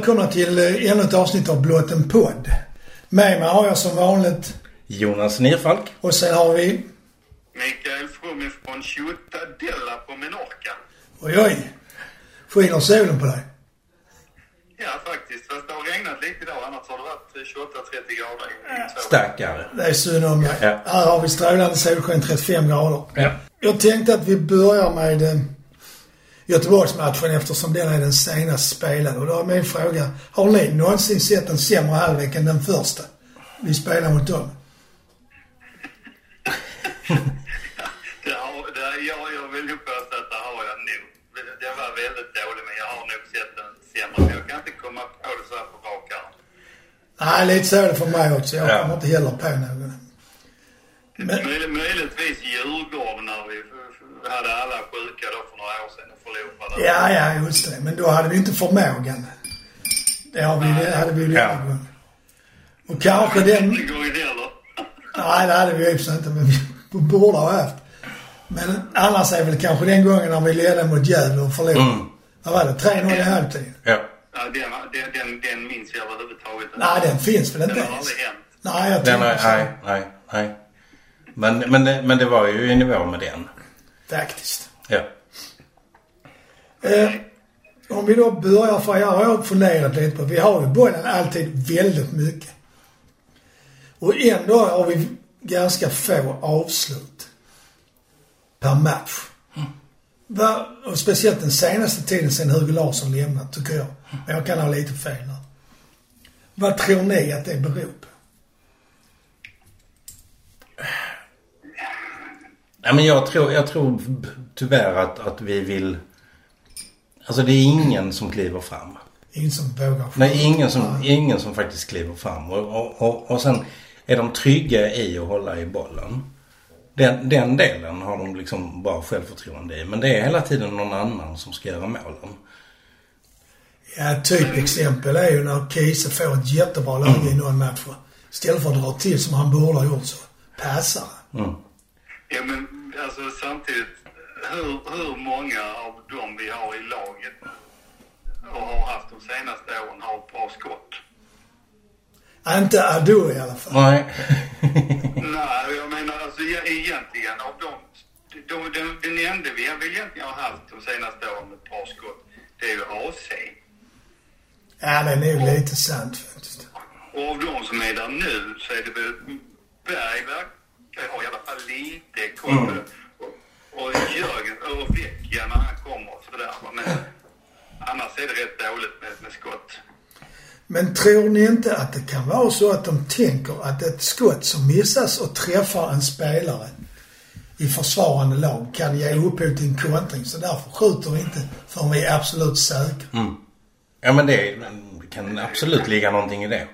Välkomna till eh, ännu ett avsnitt av Blott en podd. Med mig har jag som vanligt Jonas Nerfalk. och sen har vi... Mikael From från Ciutadella på Menorca. Oj oj! Skiner solen på dig? Ja, faktiskt. Fast det har regnat lite idag. Annars har det varit 28-30 grader. i två Stackare. Det är synd om dig. Ja. Här har vi strålande solsken 35 grader. Ja. Jag tänkte att vi börjar med eh, Göteborgsmatchen eftersom den är den senast spelade. Och då är min fråga, har ni någonsin sett en sämre halvlek än den första? Vi spelar mot dem. Det har, det, jag, jag vill nog påstå att det har jag nog. Den var väldigt dålig, men jag har nog sett den sämre. Men jag kan inte komma på det så här på rak arm. Nej, lite så är det för mig också. Jag Ja. kommer inte heller på någon. Men, Möj, möjligtvis Djurgården när vi hade alla sjuka då för några år sedan och förlorade. ja, ja, just det. Men då hade vi inte förmågan. Det har vi, det hade vi ju Ja. Och kanske den... Den gången heller. Nej, det hade vi sig inte, men vi borde ha haft. Men annars är väl kanske den gången när vi ledde mot Gävle och förlorade. Mm. Vad var det? 3-0 i halvtid? Ja. Ja, den, den, den, den minns jag överhuvudtaget inte. Nej, den finns väl inte Den har aldrig hänt. Nej, jag är, så. nej, nej, nej. Men, men, det- men det var ju i nivå med den. Faktiskt. Ja. Eh, om vi då börjar, för jag har funderat lite på, vi har ju bollen alltid väldigt mycket. Och ändå har vi ganska få avslut per match. Va, och speciellt den senaste tiden sen Hugo Larsson lämnat, tycker jag. Men jag kan ha lite fel där. Vad tror ni att det beror på? Nej, men jag tror, jag tror tyvärr att, att vi vill... Alltså det är ingen som kliver fram. Ingen som vågar Nej, ingen som, Nej. ingen som faktiskt kliver fram. Och, och, och, och sen är de trygga i att hålla i bollen. Den, den delen har de liksom bara självförtroende i. Men det är hela tiden någon annan som ska göra målen. Ja, ett typexempel är ju när Kiese får ett jättebra läge i någon match. Istället för att dra till som han borde ha gjort så passar han. Mm. Ja, men alltså samtidigt, hur, hur många av dem vi har i laget och har haft de senaste åren har ett bra skott? Inte Adu i alla fall. Nej. Nej, jag menar alltså egentligen av dem, de, den, den enda vi väl egentligen har haft de senaste åren med ett bra skott, det är ju AC. Ja, det är nog lite sant faktiskt. Och av de som är där nu så är det väl Berg verkar ha i alla fall lite koll på det. Och, och Jörgen och Vecchia när han kommer och sådär. Men annars är det rätt dåligt med, med skott. Men tror ni inte att det kan vara så att de tänker att ett skott som missas och träffar en spelare i försvarande lag kan ge upphov till en kontring. Så därför skjuter vi inte förrän vi är absolut säkra. Mm. Ja men det, det kan absolut ligga någonting i det.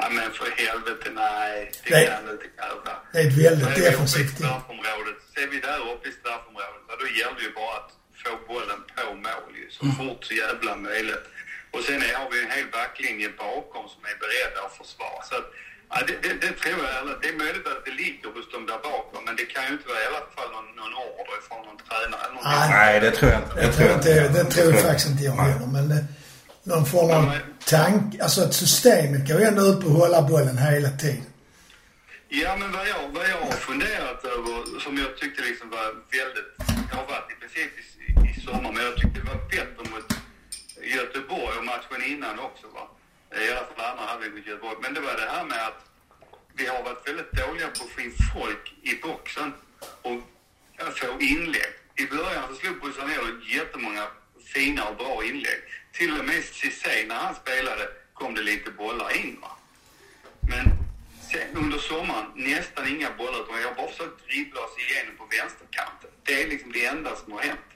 Ja, men för helvete, nej. Det kan du inte kräva. Det är ett väldigt defensivt team. straffområdet. Så är vi där uppe i straffområdet, då gäller det ju bara att få bollen på mål ju, så fort så jävla möjligt. Och sen har vi en hel backlinje bakom som är beredda att försvara. Så att, ja, det, det, det tror jag, eller det är möjligt att det ligger hos dem där bakom, men det kan ju inte vara i alla fall någon, någon order ifrån någon tränare någonting. Nej. Nej det tror jag inte. Det tror, inte, det tror jag faktiskt inte jag heller. Men någon form av Nej. tank... Alltså att systemet går ändå ut på att hålla bollen hela tiden. Ja, men vad jag, vad jag har funderat över, som jag tyckte liksom var väldigt... Det har varit i princip i, i sommar, men jag tyckte det var bättre mot Göteborg och matchen innan också. Va? I alla fall andra halvlek mot Göteborg. Men det var det här med att vi har varit väldigt dåliga på att få in folk i boxen och få inlägg. I början så slog Busanello jättemånga fina och bra inlägg. Till och med Cissé, när han spelade, kom det lite bollar in. Va? Men sen under sommaren, nästan inga bollar. Utan jag har bara försökt dribbla oss igenom på vänsterkanten. Det är liksom det enda som har hänt.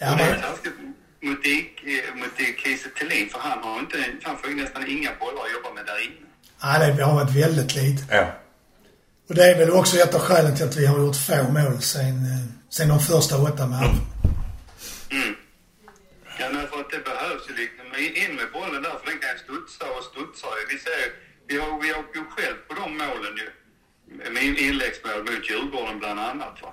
Ja, och det är men, taskigt mot, eh, mot Kiese Thelin, för han har inte, han får ju nästan inga bollar att jobba med där inne. ja, det har varit väldigt lite. Ja. Och det är väl också ett av skälen till att vi har gjort få mål sen, eh, sen de första åtta matcherna. Mm. Ja, men för att det behövs ju liksom in med bollen där, för den kan ju studsa och studsa. Vi ser ju, vi har, vi har ju själv på de målen ju, med inläggsmål mot Djurgården bland annat. Va?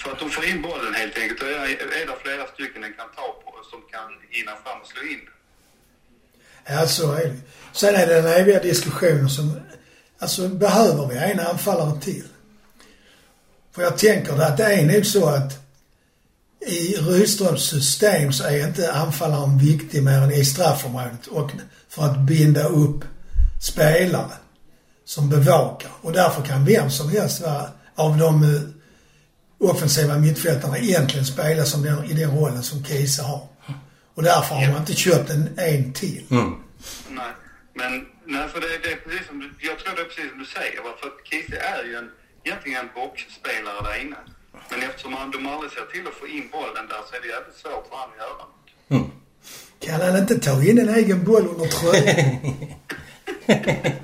För att de får in bollen helt enkelt. Och är, är det flera stycken den kan ta på som kan hinna fram och slå in. Ja, så är det. Sen är det den eviga diskussionen som... Alltså, behöver vi en anfallare till? För jag tänker att det är nog så att i Rydströms system så är inte anfallaren viktig mer än i straffområdet och för att binda upp spelare som bevakar. Och därför kan vem som helst vara av de eh, offensiva mittfältarna egentligen spela som den, i den rollen som Kiese har. Och därför har man inte köpt en, en till. Mm. Nej, men nej, för det, det är precis som du, jag tror det är precis som du säger. För Kiese är ju en, egentligen en boxspelare där inne. Men eftersom han, de aldrig ser till att få in bollen där så är det jävligt svårt för han att göra. Mm. Kan han inte ta in en egen boll under tröjan?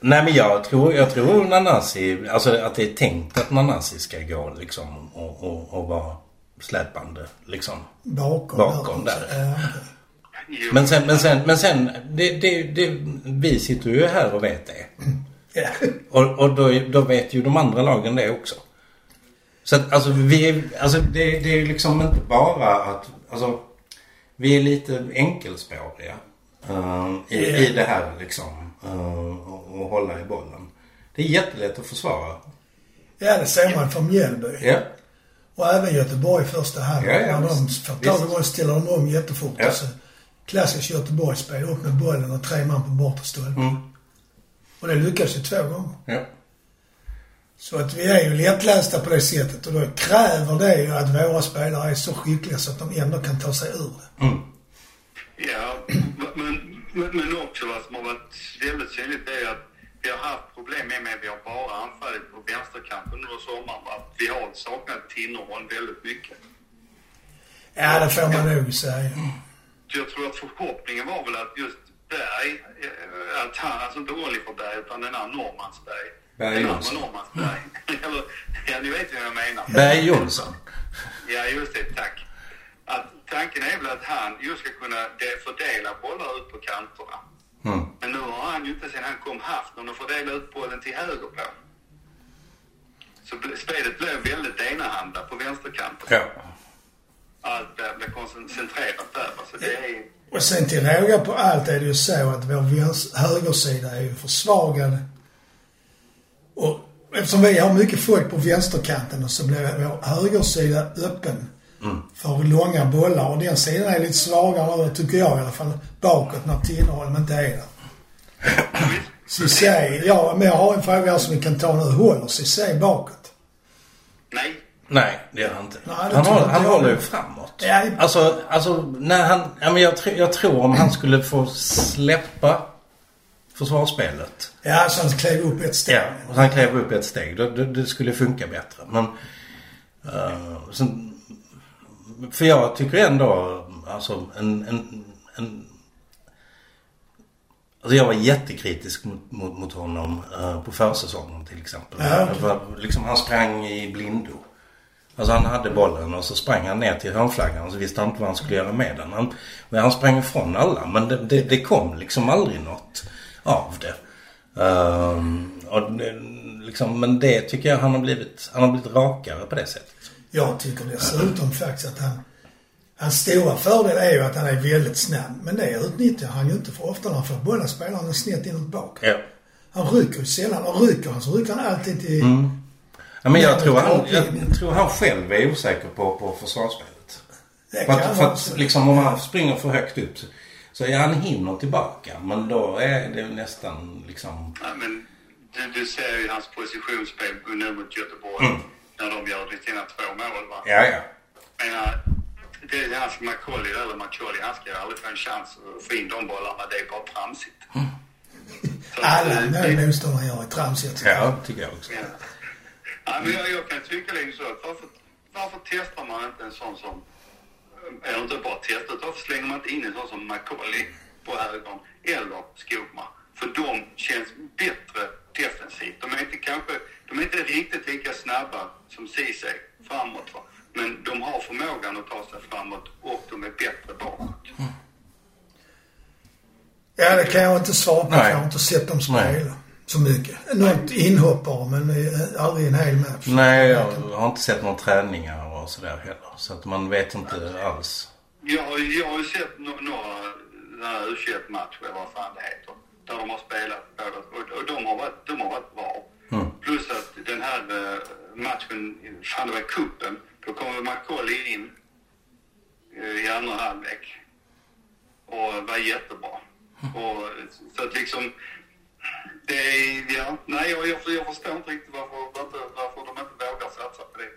Nej men jag tror, jag tror Nanasi, alltså att det är tänkt att Nanasi ska gå liksom och, och, och vara släpande liksom. Bakom, Bakom där. Jo, Men sen, men sen, men sen det, det, det, vi sitter ju här och vet det. Ja. Och, och då, då vet ju de andra lagen det också. Så att alltså vi alltså det, det är ju liksom inte bara att, alltså vi är lite enkelspåriga eh, i, i det här liksom. Uh, och, och hålla i bollen. Det är jättelätt att försvara. ja, det ser man från Mjällby. Ja. Och även Göteborg i första halvlek. Ja, ja, när de får tag i bollen ställer de om jättefort. Ja. Klassiskt Göteborgsspel. Upp med bollen och tre man på bortre stolpe. Mm. Och det lyckas ju två gånger. Ja. Så att vi är ju lättlästa på det sättet och då kräver det ju att våra spelare är så skickliga så att de ändå kan ta sig ur det. Mm. Ja, men, men, men också vad som har varit väldigt synligt är att vi har haft problem med, med vi har bara anfallit på vänsterkanten under sommaren. Att vi har saknat Tinnerholm väldigt mycket. Ja, det får man nog säga. Jag tror att förhoppningen var väl att just Berg, eh, att han, alltså inte Oliver Berg utan den här Norrmansberg. Berg den Jonsson. andra Norrmansberg. Eller, ja ni vet vad jag menar. Berg Jonsson. Ja, just det. Tack. Att tanken är väl att han just ska kunna de- fördela bollar ut på kanterna. Mm. Men nu har han ju inte sen han kom haft någon att fördela ut bollen till höger på. Så spelet blev väldigt enahanda på vänsterkanten. Ja. Allt blev blev koncentrerat där. Så det är... Och sen till råga på allt är det ju så att vår högersida är ju försvagad. Och eftersom vi har mycket folk på vänsterkanten och så blir vår högersida öppen för långa bollar. Och den sidan är lite svagare tycker jag i alla fall, bakåt när Tinnerholm inte är där. Cissé, ja, men jag har en fråga som vi kan ta nu. Håller Cissé bakåt? Nej. Nej, det gör han inte. Nej, han håller, han jag. håller ju framåt. Ja, i- Alltså, alltså när han... Ja, men jag, tr- jag tror om han skulle få släppa försvarsspelet. Ja, så han klev upp ett steg. Ja, han klev upp ett steg. Det, det, det skulle funka bättre. Men... Uh, sen, för jag tycker ändå, alltså en... en, en Alltså jag var jättekritisk mot, mot, mot honom eh, på försäsongen till exempel. Ja, okej. För, liksom, han sprang i blindo. Alltså han hade bollen och så sprang han ner till hörnflaggan och så visste han inte vad han skulle göra med den. Han, han sprang ifrån alla men det, det, det kom liksom aldrig något av det. Ehm, och liksom, men det tycker jag han har blivit, han har blivit rakare på det sättet. Jag tycker dessutom faktiskt att han... Hans stora fördel är ju att han är väldigt snabb. Men det utnyttjar han ju inte för ofta när han får bollen spelar han snett inåt bak. Ja. Han rycker ju sällan. Och rycker han så rycker han alltid till... Ja, men jag Ja, tror, han, jag tror han själv är osäker på, på försvarsspelet. För att, för att liksom om han springer för högt upp så- är han hinner tillbaka. Men då är det nästan liksom... Ja, men du, du ser ju hans positionsspel nu mot Göteborg. När de gör sina två mål va. Ja, ja. Jag menar, det är hans Macaulay, eller Macaulay, han ska ju aldrig få en chans att få in de bollarna. Det är bara tramsigt. Att, Alla eh, mål motståndare gör är tramsiga. tycker jag. Ja, tycker jag också. Ja. Ja, men jag, jag kan tycka liksom så att varför, varför testar man inte en sån som, eller inte bara testar, varför slänger man inte in en sån som Macaulay på högern eller Skogmar? För de känns bättre defensivt. De är inte kanske, de är inte riktigt lika snabba som Ceesay framåt va? Men de har förmågan att ta sig framåt och de är bättre bakåt. Ja, det kan jag inte svara på. Nej. Jag har inte sett dem Nej. spela så mycket. Något inhopp bara, men eh, aldrig en hel match. Nej, jag har inte sett några träningar och sådär heller. Så att man vet inte alls. Jag, har- jag har ju sett no, några U21-matcher, eller vad fan det heter, där de har spelat båda och, och de, har varit, de har varit bra. Plus att den här eh, matchen, fan det var cupen, då kommer McCauley in eh, i andra halvlek och var jättebra. Och, så att liksom, det är, ja, nej jag, jag, jag förstår inte riktigt varför, varför, varför de inte vågar satsa på det.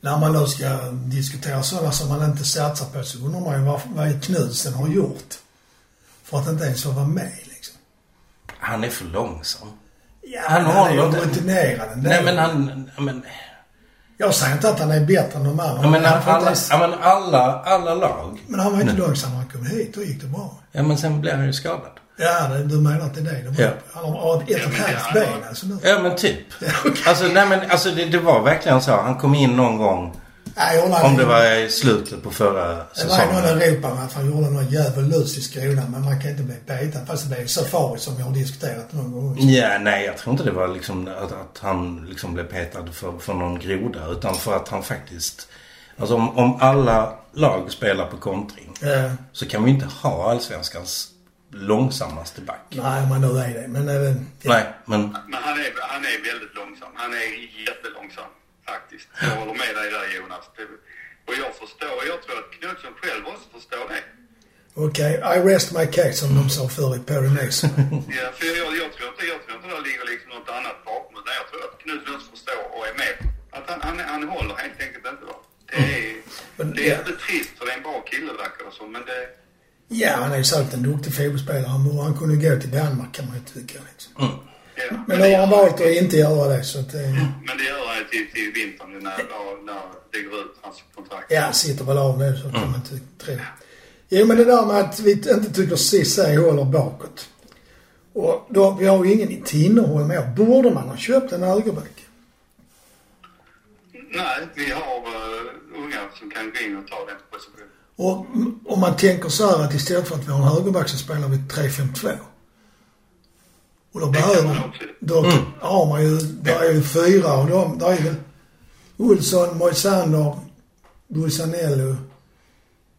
När man då ska diskutera sådana som man inte satsar på så undrar man ju vad, vad Knudsen har gjort. För att inte ens få vara med liksom. Han är för långsam. Ja, Han han, ju inte- rutinerad. Nej men han, men, Jag säger inte att han är bättre än de andra. ja, men han inte alla, ens- ja, men alla, alla lag. men han var inte långsam när han kom hit. Då gick det bra. Ja men sen blev han ju skadad. Ja, du menar att det det Ja. Han har ett och ett halvt ja, ben alltså nu. Ja men typ. Alltså nej men alltså det, det var verkligen så. Han kom in någon gång. Nej, Om det var i slutet på förra Det var i säsongen. någon Europamatch han gjorde någon djävulus i Skåne. Men man kan inte bli petad. Fast det blev safari som jag har diskuterat någon gång också. Ja, nej jag tror inte det var liksom att, att han liksom blev petad för, för någon groda. Utan för att han faktiskt... Alltså om, om alla lag spelar på kontring. Eh, Så kan vi inte ha allsvenskans långsammaste back. nej, man nu är det. Men även... Ja. Nej, men... Men han är, han är väldigt långsam. Han är jättelångsam faktiskt. Jag håller med dig där Jonas. Och jag förstår, och jag tror att Knutsson själv också förstår det. Okej, I rest my case som de sa förr i Perry Mason. Ja, för jag, jag, tror inte, jag tror inte det ligger liksom något annat bakom. utan Jag tror att Knutsson också förstår och är med. Att han, han, han håller helt enkelt inte då. Det är, Men det är ja. inte trist för det är en bra kille verkar det som. Men det, Ja, han är ju säkert en duktig fotbollsspelare. Han, borde- han kunde gå till Danmark kan man ju tycka. Liksom. ja. Men nu har han valt att inte göra det så att det... Men det gör han ju till, till vintern när, när, när det går ut, hans kontrakt. Ja, sitter väl av nu så kan man ty- tro. Jo, men det där med att vi inte tycker Cissé håller bakåt. Och då, vi har ju ingen till innehåll mer. Borde man ha köpt en högerback? Nej, vi har uh, unga som kan gå in och ta den positionen. Och om man tänker så här att istället för att vi har en högerback så spelar vi 3-5-2. Och då behöver. Då har man ju... Där är ju fyra och de... Där är väl Olsson, Moisander, Bussanello,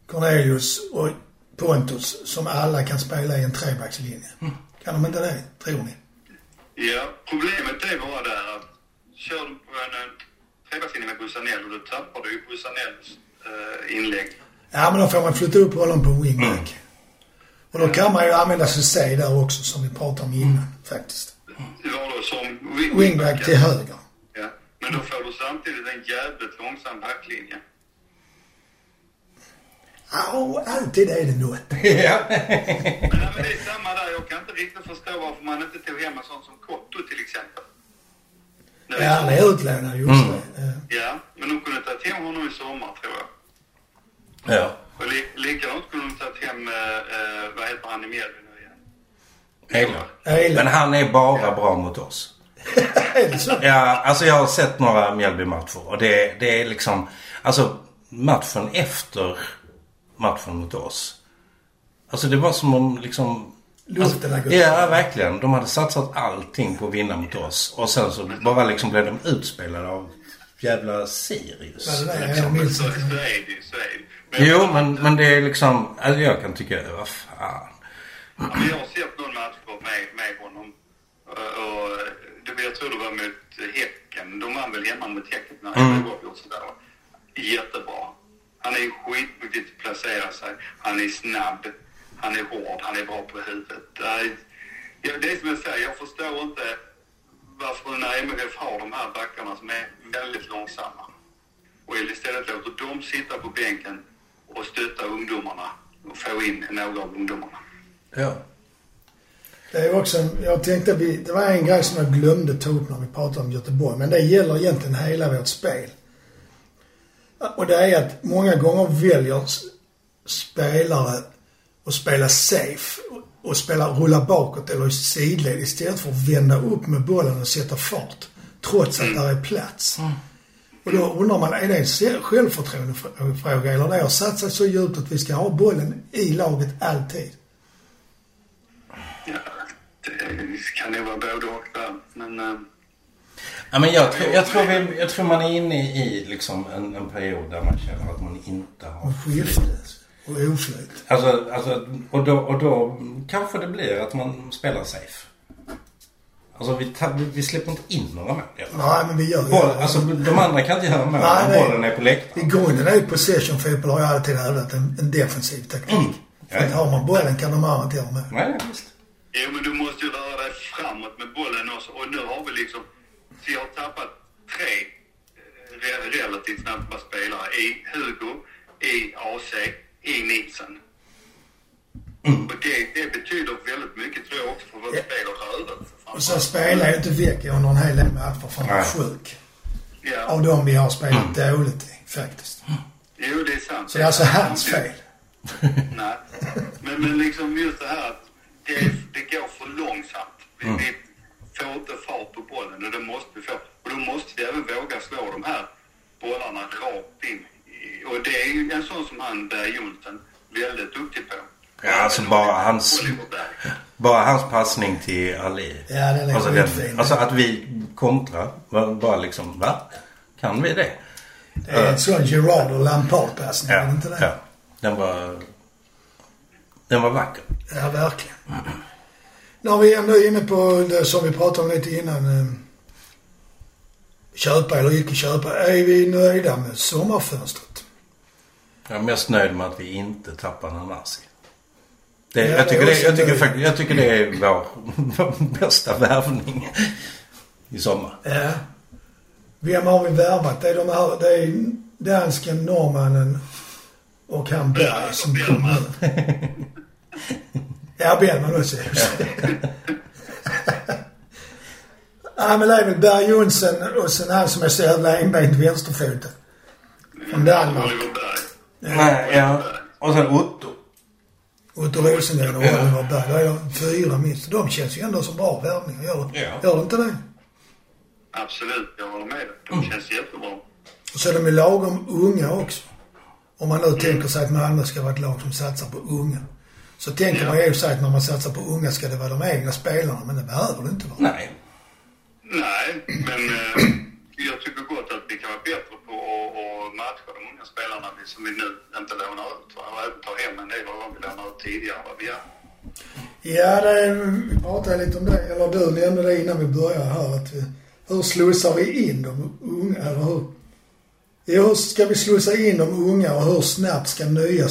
Cornelius och Pontus som alla kan spela i en trebackslinje. Kan de inte det, tror ni? Ja, problemet är bara där att kör du på en eh, trebackslinje med Bussanell och då tappar du ju Bussanells uh, inlägg. Ja, men då får man flytta upp honom på wingback. Och då kan man ju använda Cissé där också som vi pratade om innan faktiskt. Det var då som wing- Wingback till höger. Ja, men då får du samtidigt en jävligt långsam backlinje. Ja, alltid är det något. Ja. Men, nej, men det är samma där. Jag kan inte riktigt förstå varför man inte tog hem en sån som Kotto till exempel. Ja, han är utlånad just det. Ja. Ja, men de kunde tagit hem honom i sommar tror jag. Ja. Och li likadant kunde de tagit hem, eh, eh, vad heter han i Mjällby nu igen? Eilert. Men han är bara bra mot oss. Ja, alltså jag har sett några Mjällby-matcher och det, det är liksom... Alltså matchen efter matchen mot oss. Alltså det var som om liksom... Luften gått Ja, verkligen. De hade satsat allting på att vinna mot oss. Och sen så bara liksom blev de utspelade av jävla Sirius. Vad det är, Liksom, så, så är det ju, så är det Jo, men, men det är liksom... Alltså jag kan tycka, vad fan. Men jag har sett någon match med, med honom. Och, och det, jag tror det var mot Häcken. De vann väl hemma mot Häcken när Mm. det var sådär. Jättebra. Han är skitduktig att placera sig. Han är snabb. Han är hård. Han är bra på huvudet. Det är, det är som jag säger, jag förstår inte varför när MFF har de här backarna som är väldigt långsamma. Och istället låter dem sitta på bänken och stötta ungdomarna och få in några av ungdomarna. Ja. Det är också, jag tänkte vi, det var en grej som jag glömde ta upp när vi pratade om Göteborg. Men det gäller egentligen hela vårt spel. Och det är att många gånger väljer spelare att spela safe och, spela, rulla bakåt eller i sidled istället för att vända upp med bollen och sätta fart. Trots att där är plats. Och då undrar man, är det en självförtroendefråga eller det har satt sig så djupt att vi ska ha bollen i laget alltid? Ja, det kan nog vara både och där. Men eh, Ja, men jag, tror, jag, tror vi, jag tror man är inne i liksom en, en period där man känner att man inte har skifte. Och oflyt. Alltså, alltså och, då, och då kanske det blir att man spelar safe. Alltså vi, vi, vi släpper inte in några mål. i. Nej, men vi gör Boll, det. alltså de andra kan inte göra mål Nej, om bollen är på I läktaren. grunden är ju possession fotboll har jag alltid hävdat en, en defensiv taktik. Mm. För att har man bollen kan de andra inte göra med. Nej, visst. Jo, men du måste ju röra dig framåt med bollen också. Och nu har vi liksom... Jag har tappat tre eh, re- relativt snabba spelare. I Hugo, i AC, i Och det, det betyder väldigt mycket tror jag också för vårt Ja. spel och rörelse. Och så spelar ju inte Vecchia under en hel del matcher för han var sjuk. Ja, Av dem vi har spelat dåligt i, faktiskt. jo det är sant. Så det är alltså hans fel. Nej. Men, men liksom just det här att det, det går för långsamt. Vi, vi får inte fart på bollen och det måste vi få. Och då måste vi även våga slå de här bollarna rakt in. Och det är ju en sån som han Berg Jonsson väldigt duktig på. Ja, alltså bara hans-. Bara hans passning till Ali. Ja, den är alltså, skitfin. alltså att vi kontrar. Bara liksom, va? Kan vi det? Det är en sån Gerard och Lampard-passning, det inte det? ja. Den var... Den var vacker. Ja, verkligen. När vi ändå är inne på det som vi pratade om lite innan. eh, Köpa eller icke köpa. Är vi nöjda med sommarfönstret? Jag är mest nöjd med att vi inte tappar Nanasi. Det, Ja, jag, tycker det, jag, tycker jag tycker det är vår, vår bästa värvning i sommar. Ja. Vem har vi värvat? Det är de här, det är dansken, norrmannen och han Berg som kommer nu. Ja, Bellman också. Ja, men det är väl Berg Jonsson och sen han som är så jävla enbent vänsterfotad. Från Danmark. Nej, ja. Och sen Otto. Rosengren och Oliver Berg. Det är de fyra minst. De känns ju ändå som bra värvningar. Gör, Ja. gör det inte det? Absolut, jag håller med dig. De Mm. känns jättebra. Och så är de ju lagom unga också. Om man nu tänker sig att Malmö ska vara ett lag som satsar på unga. Så tänker Ja. man ju sig att när man satsar på unga ska det vara de egna spelarna. Men det behöver det inte vara. Nej. Nej, men eh, jag tycker gott att vi kan vara bättre på att att matcha de unga spelarna vi- som vi nu inte lånar ut. va? Och även ta hem en del av dem vi lånar ut tidigare vad vi gör. Ja, det vi pratade lite om det. Eller du nämnde det innan vi började här. Att vi, hur slussar vi in de unga? Eller hur? Ja, hur ska vi slussa in de unga och hur snabbt ska nya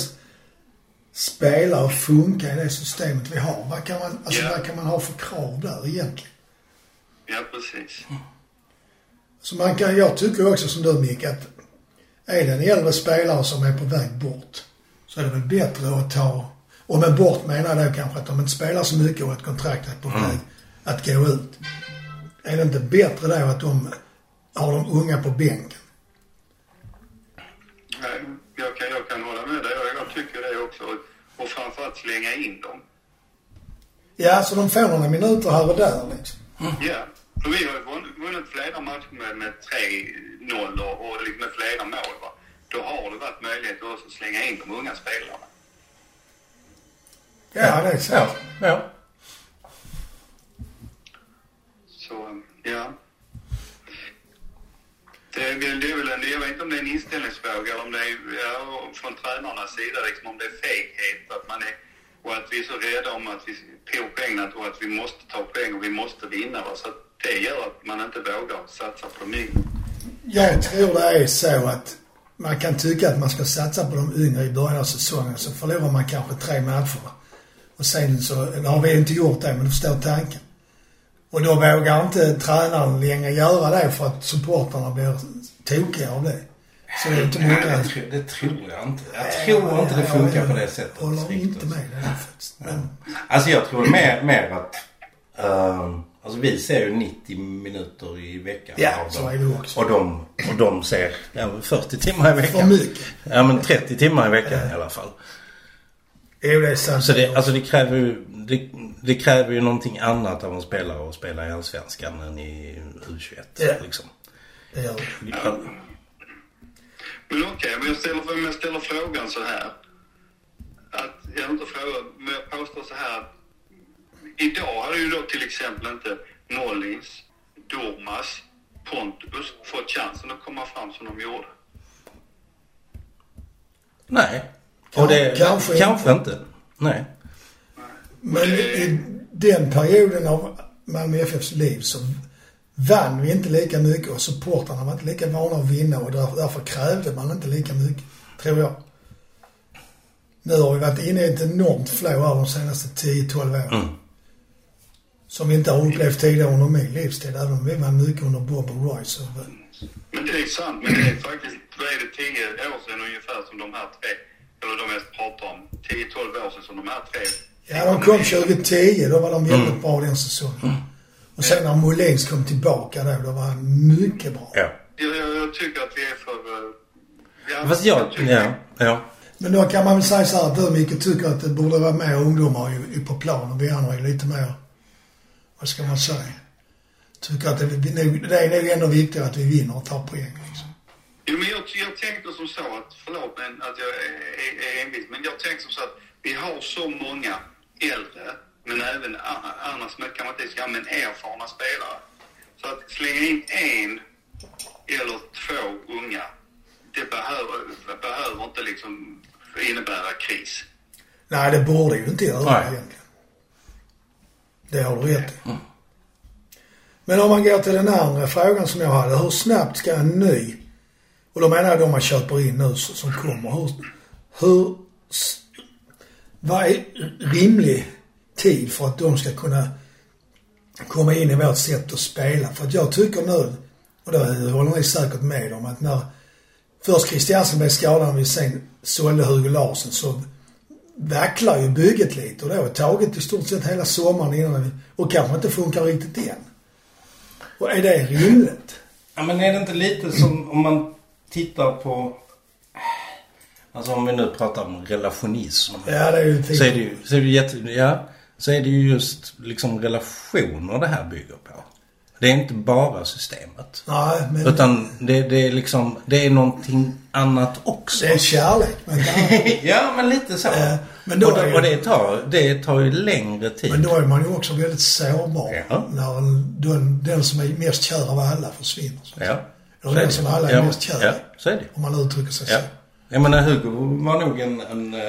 spelare funka i det systemet vi har? Vad kan man, alltså, Ja. vad kan man ha för krav där egentligen? Ja, precis. Så man kan, jag tycker också som du Mick att är det en äldre spelare som är på väg bort så är det väl bättre att ta, och med bort menar jag då kanske att de inte spelar så mycket och ett kontrakt är på väg att gå ut. Är det inte bättre då att de har de unga på bänken? Nej, Jag kan, jag kan hålla med dig. Jag, jag tycker det också. Och, framförallt slänga in dem. Ja, så de får några minuter här och där liksom. Ja. För vi har ju vunn- vunnit flera matcher med, med 3-0 och, och liksom med flera mål. Va? Då har det varit möjlighet att också slänga in de unga spelarna. Ja, det är sant. Ja. Så, ja. Det är, väl, det är väl en, jag vet inte om det är en inställningsfråga eller om det är ja, från tränarnas sida, liksom om det är feghet att man är, och att vi är så rädda om att vi på poängen och att vi måste ta poäng och vi måste vinna. Va? Så att det gör att man inte vågar satsa på de yngre. Jag tror det är så att man kan tycka att man ska satsa på de yngre i början av säsongen så förlorar man kanske tre matcher. Och sen så nu har vi inte gjort det, men du förstår tanken. Och då vågar inte tränaren längre göra det för att supportrarna blir tokiga av det. Så det är inte Nej, många... det, tror- det tror jag inte. Jag tror inte det funkar på det sättet. Jag håller inte med där faktiskt. Men, Alltså jag tror mer, mer att... ehm, alltså vi ser ju 90 minuter i veckan Ja, så är det också. Och de, och de ser ja, 40 timmar i veckan. för mycket. Ja men 30 timmar i veckan i alla fall. Jo, det är sant. Så det, alltså det kräver ju... Det, det kräver ju någonting annat av en spelare att spela i Allsvenskan än i U21. Ja. Liksom. Det gör det. Ja. Men okej, men jag ställer, om jag ställer frågan så här. Att, jag inte fråga, men jag påstår så här. att Idag hade ju då till exempel inte Mollins, Dormas, Pontus fått chansen att komma fram som de gjorde? Nej. Kan- Och det, kanske kanske, inte. Nej. Men i den perioden av Malmö FFs liv så vann vi inte lika mycket och supportrarna var inte lika vana att vinna och därför, därför krävde man inte lika mycket, tror jag. Nu har vi varit inne i ett enormt flow här de senaste 10-12 åren. Mm. Som vi inte har upplevt tidigare under min livstid, även om vi vann mycket under Bob och Roy. Så, Men det är sant, men det är faktiskt, vad är det, 10 år sedan ungefär som de här tre, eller de mest pratar om, 10-12 år sedan som de här tre ja, de kom 2010, då var de väldigt bra den säsongen. Och sen när Molins kom tillbaka då, då var han mycket bra. Ja. Jag, jag, jag tycker att vi är för... eh, Ja, Fast jag, tycker- ja, ja. Men då kan man väl säga så här att du Micke tycker att det borde vara mer ungdomar i, i på plan och vi andra är lite mer, vad ska man säga? Tycker att det, det, är nog ändå viktigare att vi vinner och tar poäng liksom. Jo, men jag, jag tänkte som så att, förlåt men att jag är, är, envis, men jag tänkte som så att vi har så många äldre, men även a- annars kan man inte säga, men erfarna spelare. Så att slänga in en eller två unga, det behöver, behöver inte liksom innebära kris. Nej, det borde ju inte göra Nej. egentligen. Det har du rätt i. Men om man går till den andra frågan som jag hade. Hur snabbt ska en ny, och då menar jag de man köper in nu som kommer. Hur, hur vad är rimlig tid för att de ska kunna komma in i vårt sätt att spela? För att jag tycker nu, och det håller ni säkert med om, att när först Christiansen blev skadad och vi sen sålde Hugo Larsson så vacklar ju bygget lite och det har tagit i stort sett hela sommaren innan vi, och kanske inte funkar riktigt än. Och är det rimligt? Ja, men är det inte lite som om man tittar på... Alltså om vi nu pratar om relationism. Ja, det är ju Så är det ju, så är det jätte, ja, så är det ju just liksom relationer det här bygger på. Det är inte bara systemet. Nej, men Utan det, det är liksom, det är någonting annat också. det är kärlek. Men, det- ja, men lite så. Eh, men då och, det, ju- och det, tar, det tar ju längre tid. men då är man ju också väldigt sårbar Ja. när en, den, den som är mest kär av alla försvinner. Så. ja. Eller den som alla är ja, mest kär Ja, så är det om man uttrycker sig Ja. så. Jag menar Hugo var nog en, en eh,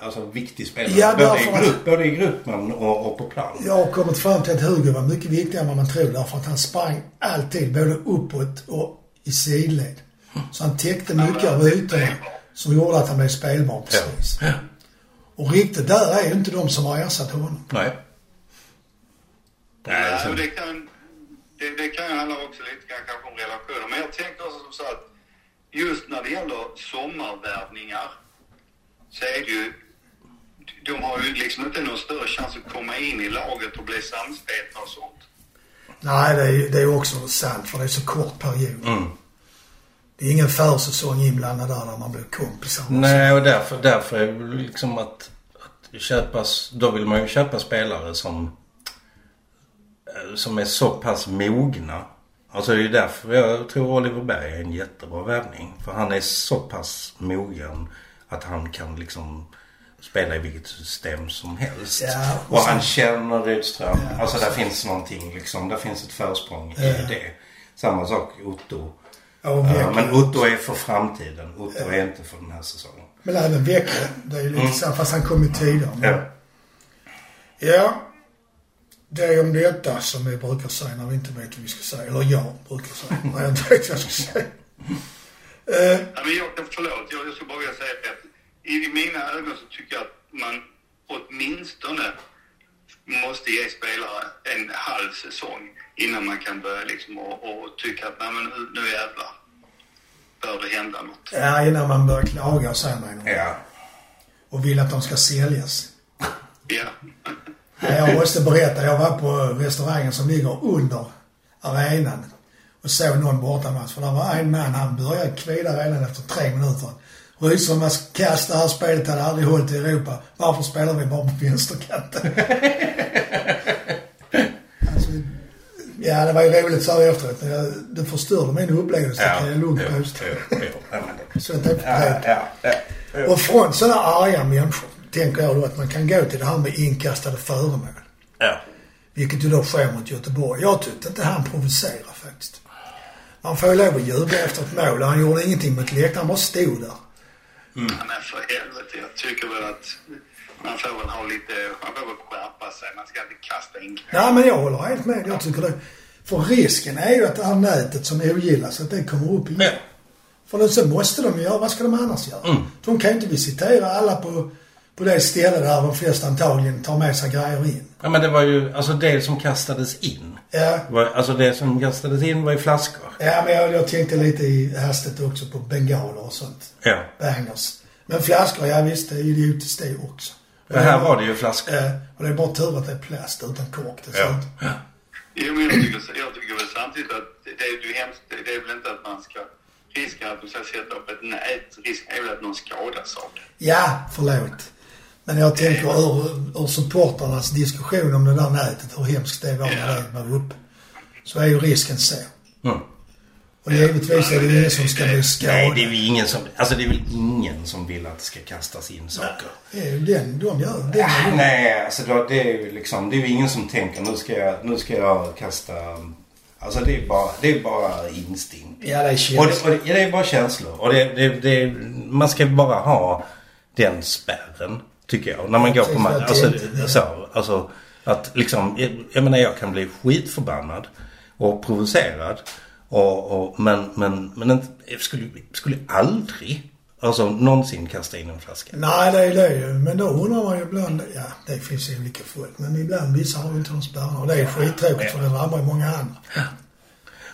alltså, viktig spelare. Ja, både, i att- grupp, både i gruppen och, och på plan. Jag har kommit fram till att Hugo var mycket viktigare än vad man tror därför att han sprang alltid både uppåt och i sidled. Så han täckte mycket av ytorna som gjorde att han blev spelbar precis. Ja. Och riktigt där är ju inte de som har ersatt honom. Nej. Nej, Nej, så, och det kan, det, det kan ju handla också lite grann kanske om relationer. Men jag tänker också som så att just när det gäller sommarvärvningar så är det ju, de har ju liksom inte någon större chans att komma in i laget och bli samspelta och sånt. Nej, det är ju det är också sant för det är så kort period. mm. Det är ingen försäsong inblandad där, där man blir kompisar. Nej, och därför, därför är det liksom att, att köpas, då vill man ju köpa spelare som, eh, som är så pass mogna. Alltså det är därför jag tror Oliver Berg är en jättebra värvning. För han är så pass mogen att han kan liksom spela i vilket system som helst. Ja, och och han känner Rydström. Ja, alltså där finns någonting liksom. Där finns ett försprång Ja. i det. Samma sak Otto. Verkligen. men Otto är för framtiden. Otto är inte för den här säsongen. Men även Väcke, det är ju lite så, fast han kom ju tidigare. Ja. Ja. Det är om detta som vi brukar säga när vi inte vet vad vi ska säga. Eller jag brukar säga när jag inte vet vad jag ska säga. Ja, men jag, förlåt, jag, jag skulle bara vilja säga att i, mina ögon så tycker jag att man åtminstone måste ge spelare en halv säsong innan man kan börja liksom och, och tycka att nej men nu, nu jävlar bör det hända något. ja, innan man börjar klaga och säga mig Ja. Och vill att de ska säljas. Ja. Jag måste berätta, jag var på restaurangen som ligger under arenan och såg någon bortamatch. För det var en man, han började kvida redan efter tre minuter. Rydström var kass, det här spelet hade aldrig hållit i Europa. Varför spelar vi bara på vänsterkanten? alltså, ja, det var ju roligt så här efteråt. Det förstörde min upplevelse, det kan jag lugnt påstå. Ja, Så det är ja, ja, ja, ja. Och från sådana arga människor tänker jag då att man kan gå till det här med inkastade föremål. ja. Vilket ju då sker mot Göteborg. Jag tyckte inte han provocerar faktiskt. Man får ju lov att jubla efter ett mål. Han gjorde ingenting mot läktaren. Han bara stod där. Mm. Men för helvete, jag tycker väl att man får väl ha lite, man får väl skärpa sig. Man ska inte kasta in Nej, men jag håller helt med. Jag tycker det. För risken är ju att det här nätet som ogillas, att det kommer upp igen. Ja. För det, så måste de göra. Vad ska de annars göra? Mm. De kan ju inte visitera alla på, på det ställe där de flesta antagligen tar med sig grejer in. Ja men det var ju, alltså det som kastades in. Ja, Var, alltså det som kastades in var ju flaskor. ja men jag, jag tänkte lite i hastigt också på bengaler och sånt. Ja. Bangers. Men flaskor, ja visst, det är idiotiskt det också. För här var det ju flaskor. Ja, och det är bara tur att det är plast utan kork dessutom. Ja. Jo, men jag tycker, jag tycker väl samtidigt att det är ju hemskt. Det är väl inte att man ska... Risken att de ska sätta upp ett nät, risken är väl att någon skadar saker. Ja, förlåt. Men jag tänker ur, ur supportrarnas diskussion om det där nätet, hur hemskt det var när det var uppe. Så är ju risken så. Mm. Och givetvis är det ju ingen som ska bli Nej, skadad. det är väl ingen som, alltså det är väl ingen som vill att det ska kastas in saker. Det är ju den de gör. Den Ah, de. Nej, alltså det är ju liksom, det är ju ingen som tänker nu ska jag, nu ska jag kasta, alltså det är bara, det är bara instinkt. Ja, det är Och känsligt. det, och det, ja, det är bara känslor. Och det, det, det, man ska bara ha den spärren, tycker jag. När man går på match. Alltså, så, alltså att liksom, jag, jag menar jag kan bli skitförbannad och provocerad. Och, och, men, men, men inte, jag skulle, skulle aldrig, alltså någonsin kasta in en flaska. Nej, det är det ju. Men då undrar man ju ibland, ja det finns ju olika folk. Men ibland, vissa har ju inte de spärrarna. Och det är skittråkigt för det drabbar ju många andra.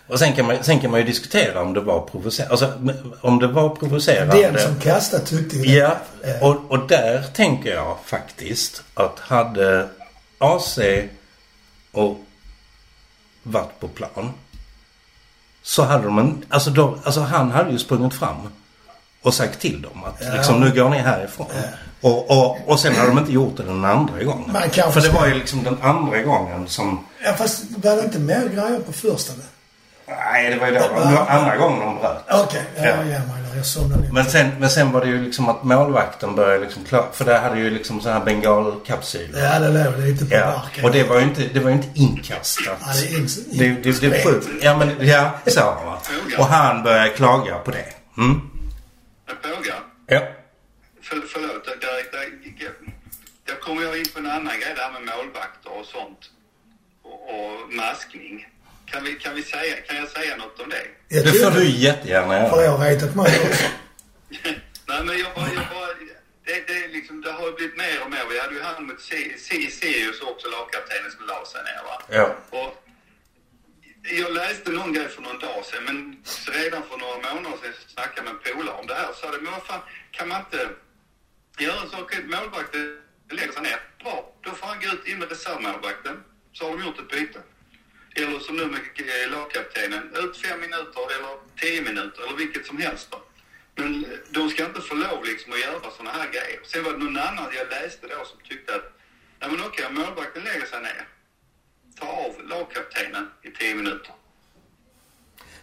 Och sen kan man, sen kan man ju diskutera om det var provocerande. Alltså om det var provocerande. Den som kastade tyckte det. Ja, och, och där tänker jag faktiskt att hade AC och varit på plan så hade de en, alltså, då, alltså han hade ju sprungit fram och sagt till dem att Ja. liksom nu går ni härifrån. Och, och, och sen hade de inte gjort det den andra gången. Man kan För det var ju liksom den andra gången som Ja, fast var det inte mer grejer på första? då? Nej, det var ju då. Det var andra gången de bröt. Okej, ja, Ja. jag ger mig där. Jag somnade. Men sen, men sen var det ju liksom att målvakten började liksom klara... För där hade ju liksom så här bengalkapsyler. Ja, det låg lite på Ja, marken. och det var ju inte, det var ju inte inkastat. Ja, det är in, Det, det, det. Ja, men ja, så va. Och han började klaga på det. Mm. En fråga? Ja. För, förlåt, där, där, där, där kommer jag in på en annan grej där med målvakter och sånt. Och, och maskning. Kan, vi, kan, vi säga, kan jag säga något om det? Jag Det får du jättegärna För jag göra. har retat mig också. Nej, men jag bara... Jag bara det, det, är liksom, det har ju blivit mer och mer. Vi hade ju han mot Si- Si- Sirius också, lagkaptenen som la sig ner va. Ja. Och jag läste någon grej för någon dag sedan, men redan för några månader sedan så snackade jag med en polare om det här. Så sa det, men vad fan, kan man inte göra en sak? Målvakten lägger sig ner. Bra, då får han gå ut in med reservmålvakten. Så har de gjort ett byte. Eller som nu med eh, lagkaptenen, ut fem minuter eller tio minuter eller vilket som helst. Då. Men eh, de ska inte få lov liksom att göra sådana här grejer. Sen var det någon annan jag läste då som tyckte att, nej men okej, målvakten lägger sig ner ta av lagkaptenen i 10 minuter.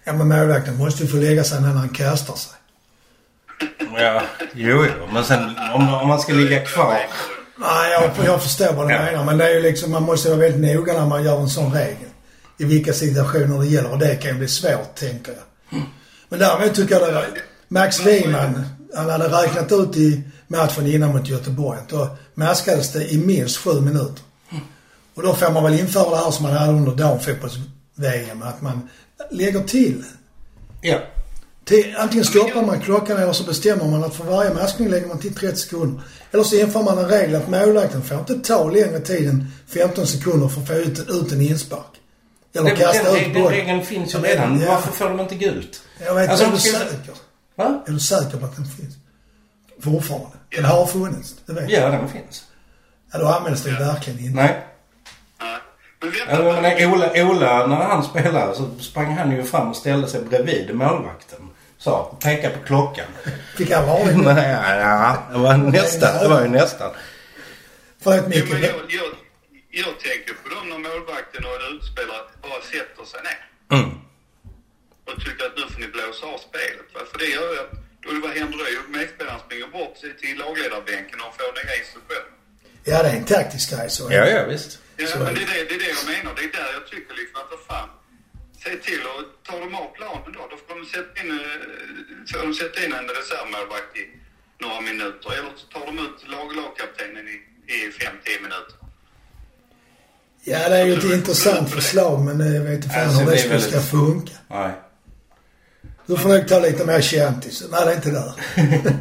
Ja, men målvakten måste ju få lägga sig när han kastar sig. ja. Jo, jo. Men sen om, om man ska ligga kvar. Nej, jag, jag förstår vad du Ja. menar. Men det är ju liksom, man måste vara väldigt noga när man gör en sån regel. I vilka situationer det gäller. Och det kan ju bli svårt, tänker jag. Men däremot tycker jag var, Max Wiman, han hade räknat ut i matchen innan mot Göteborg att då maskades det i minst sju minuter. Och då får man väl införa det här som man hade under damfotbolls-VM. Att man lägger till. Ja. till. Antingen stoppar man klockan eller så bestämmer man att för varje maskning lägger man till 30 sekunder. Eller så inför man en regel att målvakten får inte ta längre tid än 15 sekunder för att få ut, ut en inspark. Eller Den, kasta den, ut den, regeln finns ju Ja, redan. ja. Varför får de inte gult? Jag vet Alltså, inte, är du säker? Va? Är du säker på att den finns? Fortfarande? Den har funnits, det vet jag. Ja, den finns. Ja, då används den verkligen inte. Nej. Men Ja, Ola, Ola, när han spelade så sprang han ju fram och ställde sig bredvid målvakten. Sa, peka på klockan. Fick han varning? Nej, ja, det var nästan. Det var ju nästan. Förlåt jo, Micke. Jag, tänker på dem när målvakten och en utspelare bara sätter sig ner Mm. och tycker att nu får ni blåsa av spelet. Va? För det gör ju att, då vad händer då? Jo, medspelaren springer bort till lagledarbänken och får nya instruktioner. Ja, det är en taktisk grej så. Ja, ja visst. Ja, Så men det. är, det, det är det jag menar. Det är där jag tycker liksom att vad fan. se till att ta dem av planen då. Då får de sätta in, eh, får de sätta in en reservmålvakt i några minuter. Eller så tar de ut lag, lagkaptenen i, i 5-10 minuter. Ja, det är ju ett intressant förslag men jag vet inte fan Alltså, hur det det skulle ska väldigt- funka. Nej. Du får nog ta lite mer kändis. Nej, det är inte där.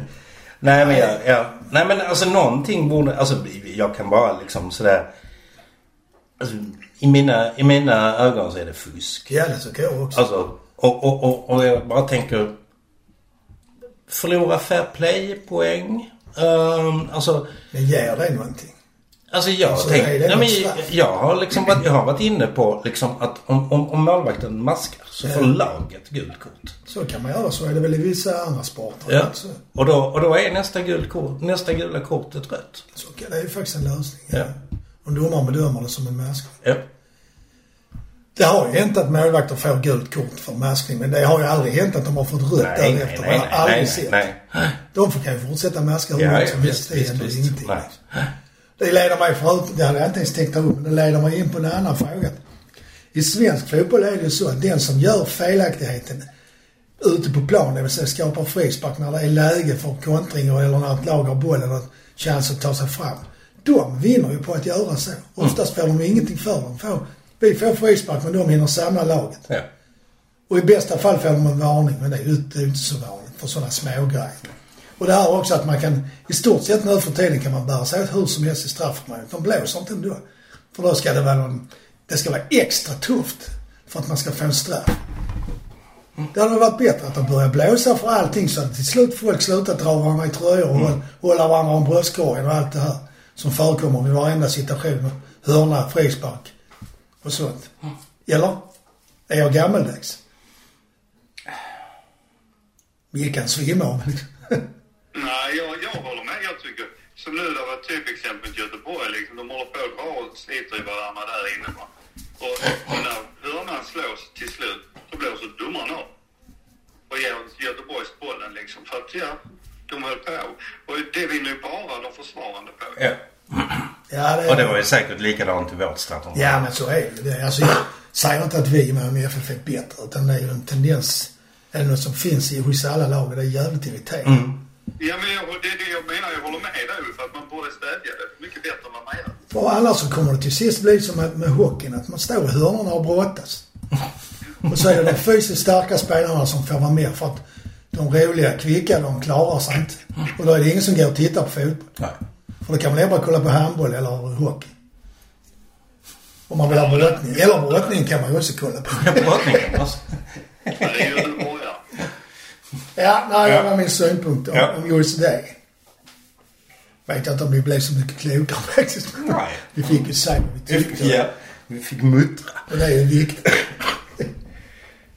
Nej men jag, ja. Nej men alltså någonting borde, alltså jag kan bara liksom sådär. Alltså, i, mina, I mina ögon så är det fusk. Ja, det tycker jag också. Alltså, och, och, och, och jag bara tänker. Förlora fair play-poäng. Um, alltså, Men ger det någonting? Alltså jag Alltså, det nej, men, jag har liksom varit, jag har varit inne på liksom att om, om, om målvakten maskar så får Ja. laget gult kort. Så kan man göra. Så är det väl i vissa andra sporter. Ja. Alltså. Och då, och då är nästa, gult kort, nästa gula kortet rött. Så kan, det är ju faktiskt en lösning. Ja. Om domaren bedömer det som en maskning. Ja. Det har ju hänt att målvakter får gult kort för maskning. Men det har ju aldrig hänt att de har fått rött Nej, nej, därefter. nej, Jag har aldrig nej, sett. nej, nej. De kan ju fortsätta maska hur Ja, ja, som helst. Det händer ingenting. Nej. Det leder mig förut, det hade jag inte ens tänkt ta upp, men det leder mig in på en annan fråga. I svensk fotboll är det ju så att den som gör felaktigheten ute på plan, det vill säga skapar frispark när det är läge för kontring eller när ett lag har bollen och chans att ta sig fram. De vinner ju på att göra så. Oftast får de ingenting för dem. Får, vi får frispark men de hinner samla laget. Ja. Och i bästa fall får de en varning, men det är ju det är ju inte så vanligt för sådana smågrejer. Och det här också att man kan, i stort sett nu för tiden kan man bära sig åt hur som helst i straffområdet. De blåser inte ändå. För då ska det vara någon, det ska vara extra tufft för att man ska få en straff. Det hade varit bättre att de börjar blåsa för allting så att till slut folk slutar dra varandra i tröjor och hålla- hålla varandra om bröstkorgen och allt det här som förekommer vid varenda situation. Hörna, frispark och sånt. Eller? Är jag gammaldags? Vi kan svimma om. Nej, jag, jag håller med. Jag tycker, som nu det var typexemplet Göteborg, liksom, de håller på att dra och sliter i varandra där inne. Va? Och, och när hörnan slås till slut, så blåser domaren av. Och ger Göteborgs bollen liksom. För att ja, de höll på. Och det vinner ju bara de försvarande på. Ja. Ja, det, Och det var ju säkert likadant i vårt straffområde. ja, men så är det ju. Alltså, jag säger inte att vi i Malmö FF är bättre, utan det är ju en tendens, det något som finns i, hos alla lag och det är jävligt irriterande. Mm. Ja, men jag, det är det jag menar. Jag håller med dig för att man borde stävja det mycket bättre än vad man gör. För annars så kommer det till sist bli som med, med hockeyn, att man står i hörnorna och brottas. Och så är det de fysiskt starka spelarna som får vara med för att de roliga, kvicka, de klarar sig inte. Och då är det ingen som går och tittar på fotboll. Nej. För då kan man bara kolla på handboll eller hockey. Om man vill ha brottning. Eller brottning kan man ju också kolla på. Brottningen alltså. Ja, nej, Ja. det var min synpunkt om, Ja. om det. Vet jag inte om vi blev så mycket klokare faktiskt. Nej. Vi fick ju säga vad vi tyckte. Ja. Vi fick muttra. Och det är ju viktigt.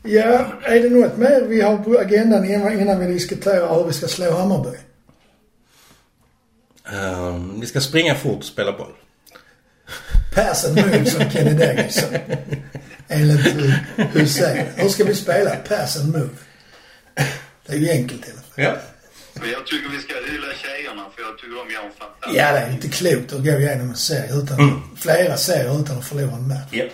ja, är det något mer vi har på agendan innan, vi diskuterar hur vi ska slå Hammarby? Ehm, vi ska springa fort och spela boll. Pass and move som Kenny Davidson. Enligt Hussein. Hur ska vi spela? Pass and move. Det är ju enkelt i alla fall. Ja. Men jag tycker vi ska hylla tjejerna för jag tycker de gör en fantastisk... Ja, det är inte klokt att gå igenom en serie utan, flera serier utan att förlora en match. ja.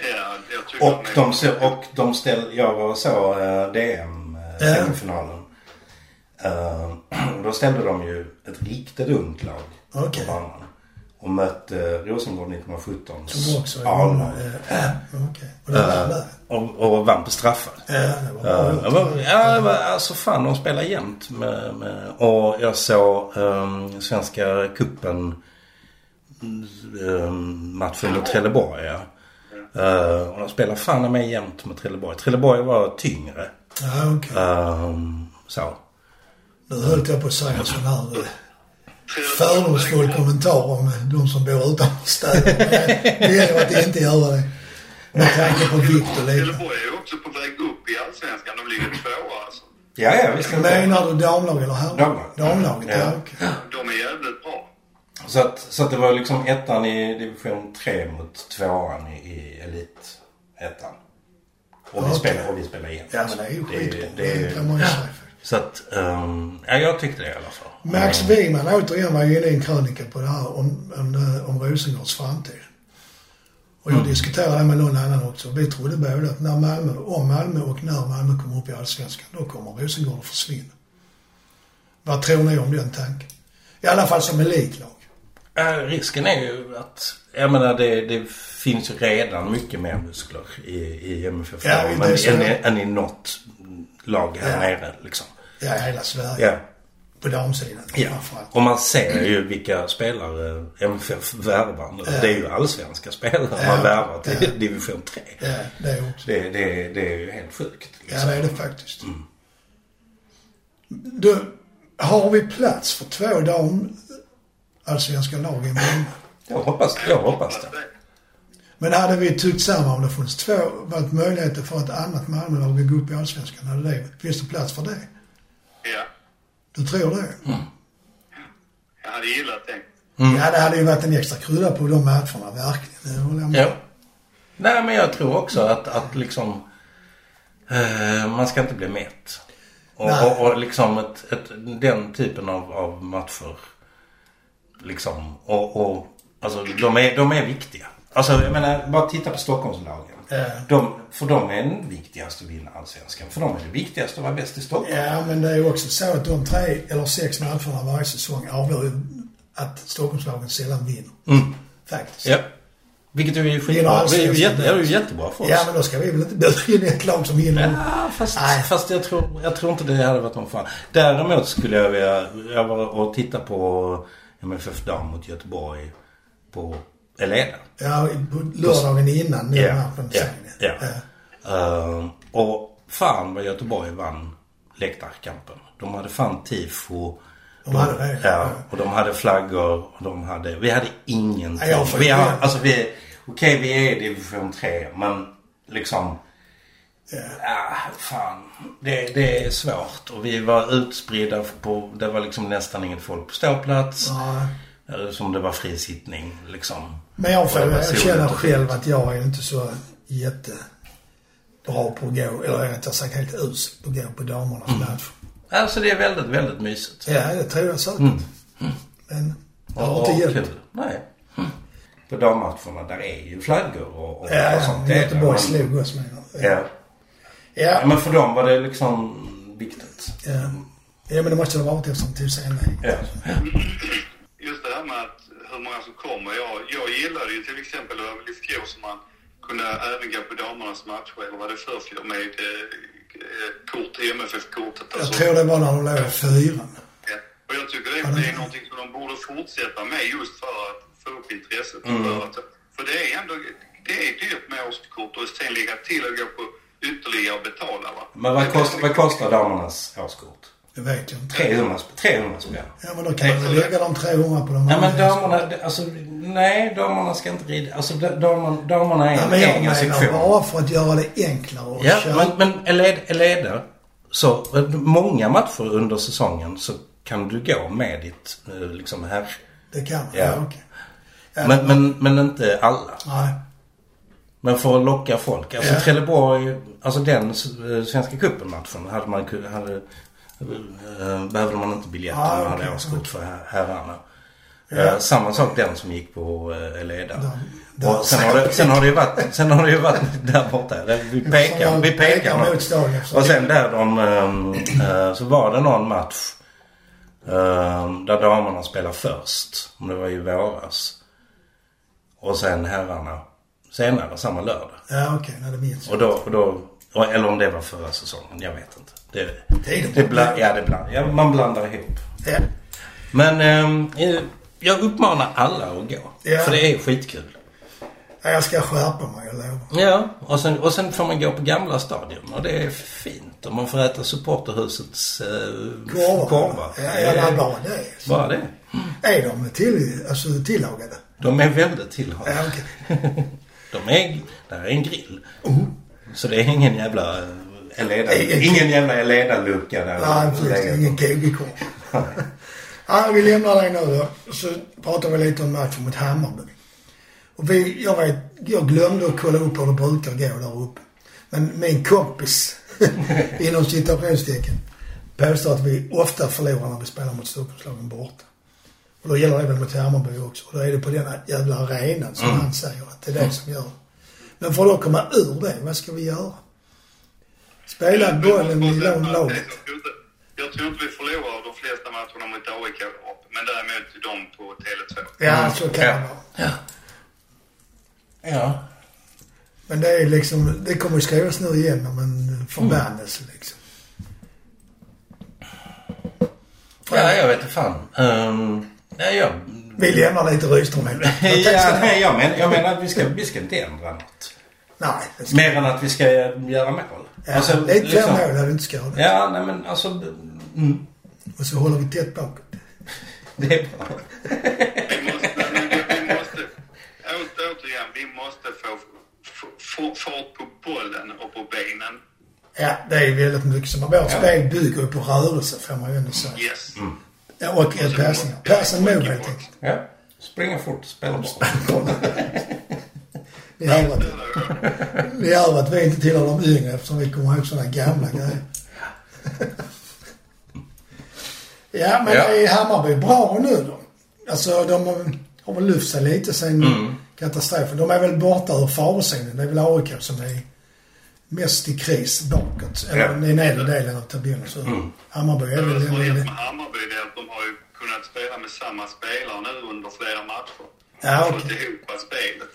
Och de de, ser, och de ställ, jag var och såg uh, DM uh, Ja. semifinalen. Uh, och då ställde de ju ett riktigt ungt lag Okej. på banan. Och mötte uh, Rosengård 1917. Som också är Ja, eh, okej. Och Eh, där. Och, och vann på straffar. Ja, det var Uh, bra. det var, ja, det var, alltså fan de spelar jämt. Med, med, och jag såg um, Svenska cupen um, matchen mot Trelleborg. Ja. Uh, och de spelar fan med jämt med Trelleborg. Trelleborg var tyngre. Ja, okej. Um, så. Nu höll jag på att säga sån här eh, fördomsfull kommentar om de som bor utanför städer. Men Det gäller att inte göra det. Med tanke på vikt och liknande. Trelleborg är ju också på väg upp i Allsvenskan. De ligger tvåa alltså. Ja, ja visst. Menar du damlag eller herrlag? Damlag. Damlaget, ja. Ja. De är jävligt bra. Så att, så att det var liksom ettan i division 3 mot tvåan i, i elit ettan. Och vi Okej. spelar, och vi spelar jämt. Ja, men det är ju skitbra. det kan man ju säga. Så att, um, ja jag tyckte det i alla fall. Max Wiman återigen var ju inne i en krönika på det här om, om, det- om Rosengårds framtid. Och jag Mm. diskuterade det med någon annan också. Vi trodde båda att när Malmö, om Malmö och när Malmö kommer upp i Allsvenskan, då kommer Rosengård att försvinna. Vad tror ni om den tanken? I alla fall som elitlag. Äh, risken är ju att, jag menar det, det finns ju redan mycket mer muskler i, i MFF Ja, än, än, än i något lag här Ja. nere liksom. Ja, hela Sverige. Ja. På damsidan Ja. Och man ser ju vilka spelare MFF värvar nu. Ja. Det är ju allsvenska spelare Ja. man värvar till Ja. division 3. Ja, det är också. Det, det, det är ju helt sjukt. Ja, Liksom. det är det faktiskt. Du, har vi plats för två dam allsvenska lag i Malmö? Jag hoppas, jag hoppas det. Men hade vi tyckt samma om det funnits två, varit möjligheter för ett annat Malmölag att gå upp i Allsvenskan? Hade det, finns det plats för det? Ja, Du tror det? jag hade gillat det. Ja, det hade ju varit en extra krydda på de matcherna, verkligen. Det håller jag med Ja. Nej, men jag tror också att, att liksom... Eh, man ska inte bli mätt. Och, och, och liksom ett, ett, den typen av, av matcher. Liksom. Och, och alltså de är, de är viktiga. Alltså jag menar, bara titta på Stockholmslagen. Ja. De, för dem är den viktigaste att vinna allsvenskan. För dem är det viktigaste att vara bäst i Stockholm. Ja, men det är ju också så att de tre eller sex matcherna varje säsong avgör ju att Stockholmslagen sällan vinner. Faktiskt. Ja. Vilket är ju skitbra. Det är ju, jätte, det är jättebra för oss. Ja, men då ska vi väl inte bjuda in ett lag som vinner. Ja, fast, Nej. fast jag, tror, jag tror inte det hade varit någon fan. Däremot skulle jag vilja... Jag var och titta på MFF Dam mot Göteborg på Eleda. Ja, på lördagen innan Ja, matchen. ja, sen, ja. Ehm, och fan vad Göteborg vann läktarkampen. De hade fan tifo. De hade det, Ja, ja. och de hade flaggor. Och de hade... Vi hade ingenting. Får vi har, alltså vi... Okej, vi är i division 3, men liksom... Ja. Ah, fan. Det, det är svårt. Och vi var utspridda på... Det var liksom nästan inget folk på ståplats. Ja. Som det var fri sittning liksom. Men jag, får, jag känner själv att jag är inte så jättebra på att gå, eller rättare sagt helt usel på att gå på damernas Mm. match. Alltså det är väldigt, väldigt mysigt. Ja, det tror jag säkert. Men det har inte hjälpt. Nej. Mm. På dammatcherna där är ju flaggor och, och, Ja, och sånt. ja. Göteborg Men- slog oss med. Ja. Ja, Ja, men för dem var det liksom viktigt. ja. ja, men det måste det ha varit eftersom det tog sig nej. Ja. Just det här med att hur många som kommer. Jag, jag gillade ju till exempel det var väl i fjol som man kunde även gå på damernas matcher, eller var det förfjol med eh, eh, kort, MFF-kortet. Jag Alltså, tror det var när de låg i fyran. ja. Och jag tycker det, det är någonting som de borde fortsätta med just för att få upp intresset. För, att, för det är ändå det är dyrt med årskort och sen lägga till och gå på ytterligare och betala va. Men vad kostar, vad kostar damernas årskort? Det vet jag inte. 300, sp- 300 spänn. Ja, men då kan man väl lägga de 300 på de Nej men andra. damerna, alltså nej damerna ska inte rida. Alltså da- damerna, damerna är Ja, en men jag egen menar bara för att göra det enklare att Ja, köra. men, men Eleda, Eleda, så eh, många matcher under säsongen så kan du gå med ditt eh, liksom här. Det kan man. Ja. Ja, okej. Ja, Men, men, men inte alla. Nej. Men för att locka folk. Alltså Ja. Trelleborg, alltså den eh, Svenska cupen-matchen hade man hade, behövde man inte biljett om Ah, man hade årskort för her- herrarna. Ja. Eh, samma sak den som gick på eh, Eleda. Och sen har, det, sen har det ju varit, sen har det ju varit där borta. Vi pekar, vi pekar. mot. Och sen där de, ehm, eh, så var det någon match ehm, där damerna spelade först. Om det var i våras. Och sen herrarna senare samma lördag. Ja, okej. Nej, det minns jag. Och då, och då eller om det var förra säsongen. Jag vet inte. Det, det går. bland, ja, det bland, ja, man blandar ihop. Ja. Men ehm, eh, jag uppmanar alla att gå. Ja. För det är skitkul. Ja, Jag ska skärpa mig, jag lovar. Ja, och sen, och sen får man gå på gamla stadion och det är fint. Och man får äta supporterhusets eh, Korvar. korvar. Ja, ja, det bara det. Bara det. Är de till, alltså, tillagade? De är väldigt tillhållna. Ja, okej. De är, där är en grill. Så det är ingen jävla Ingen- jävla Eleda-lucka där. Nej, precis. Ingen kogikorv. Ja, vi lämnar det nu då. Så pratar vi lite om matchen mot Hammarby. Och vi, jag vet, jag glömde att kolla upp hur det brukar gå där uppe. Men min kompis, inom citationstecken, påstår att vi ofta förlorar när vi spelar mot Stockholmslagen borta. Och då gäller det väl mot Hammarby också. Och då är det på denna jävla arenan som Mm. han säger att det är det som gör. Men för att då komma ur det, vad ska vi göra? Spela bollen i laget. Jag tror inte- vi förlorar de flesta matcherna mot AIK men däremot de på Tele2. Ja, så kan Ja. det vara. Ja. Ja. Men det är liksom, det kommer ju skrivas nu igen om en förbannelse liksom. Ja, jag vet inte fan. Um, ja, jag... Vi lämnar lite Rydström helt Ja, nej, jag, men, jag menar att vi ska, vi ska inte ändra något. Nej, Mer än att vi ska göra mål. Ja, Alltså, lite fler liksom- mål hade inte skadat. Ja, nej men alltså... Mm, Och så håller vi tätt bakåt. det är bra. Vi måste, vi, återigen, vi måste få, fart på bollen och på benen. Ja, det är väldigt mycket som. Vårt Ja. spel bygger på rörelse får man ju ändå säga. Yes. Ja, och passningar. Pass and move helt enkelt. Ja. Springa fort, spela bra. Det att, det gör att vi inte tillhör de yngre eftersom vi kommer ihåg sådana gamla grejer. Ja, men Ja. är Hammarby bra nu då? Alltså de har, väl lyft sig lite sen Mm. katastrofen. De är väl borta ur farozonen. Det är väl AIK som är mest i kris bakåt. Eller Ja. Mm. den nedre delen av tabellen. Så Hammarby är Det väl som har med Hammarby det är att de har ju kunnat spela med samma spelare nu under flera matcher. Ja, Fått okej. ihop spelet.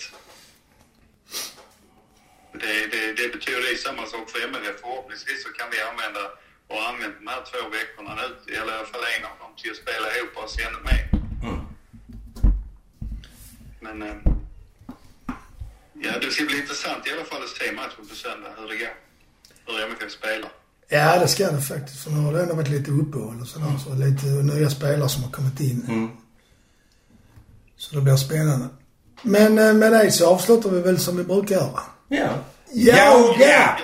Det, det, det betyder det är samma sak för MRF. Förhoppningsvis så kan vi använda och har använt de här två veckorna nu, eller i alla fall en av dem, till att spela ihop oss ännu mer. Mm. Men eh, ja, det ska bli intressant i alla fall att se matchen på söndag, hur det går. Hur MFF spelar. Ja, det ska det faktiskt. För nu har det ändå varit lite uppehåll och sådär. Så lite nya spelare som har kommit in. Mm. Så det blir spännande. Men eh, med det så avslutar vi väl som vi brukar göra. Ja. Ja, ja. Ja,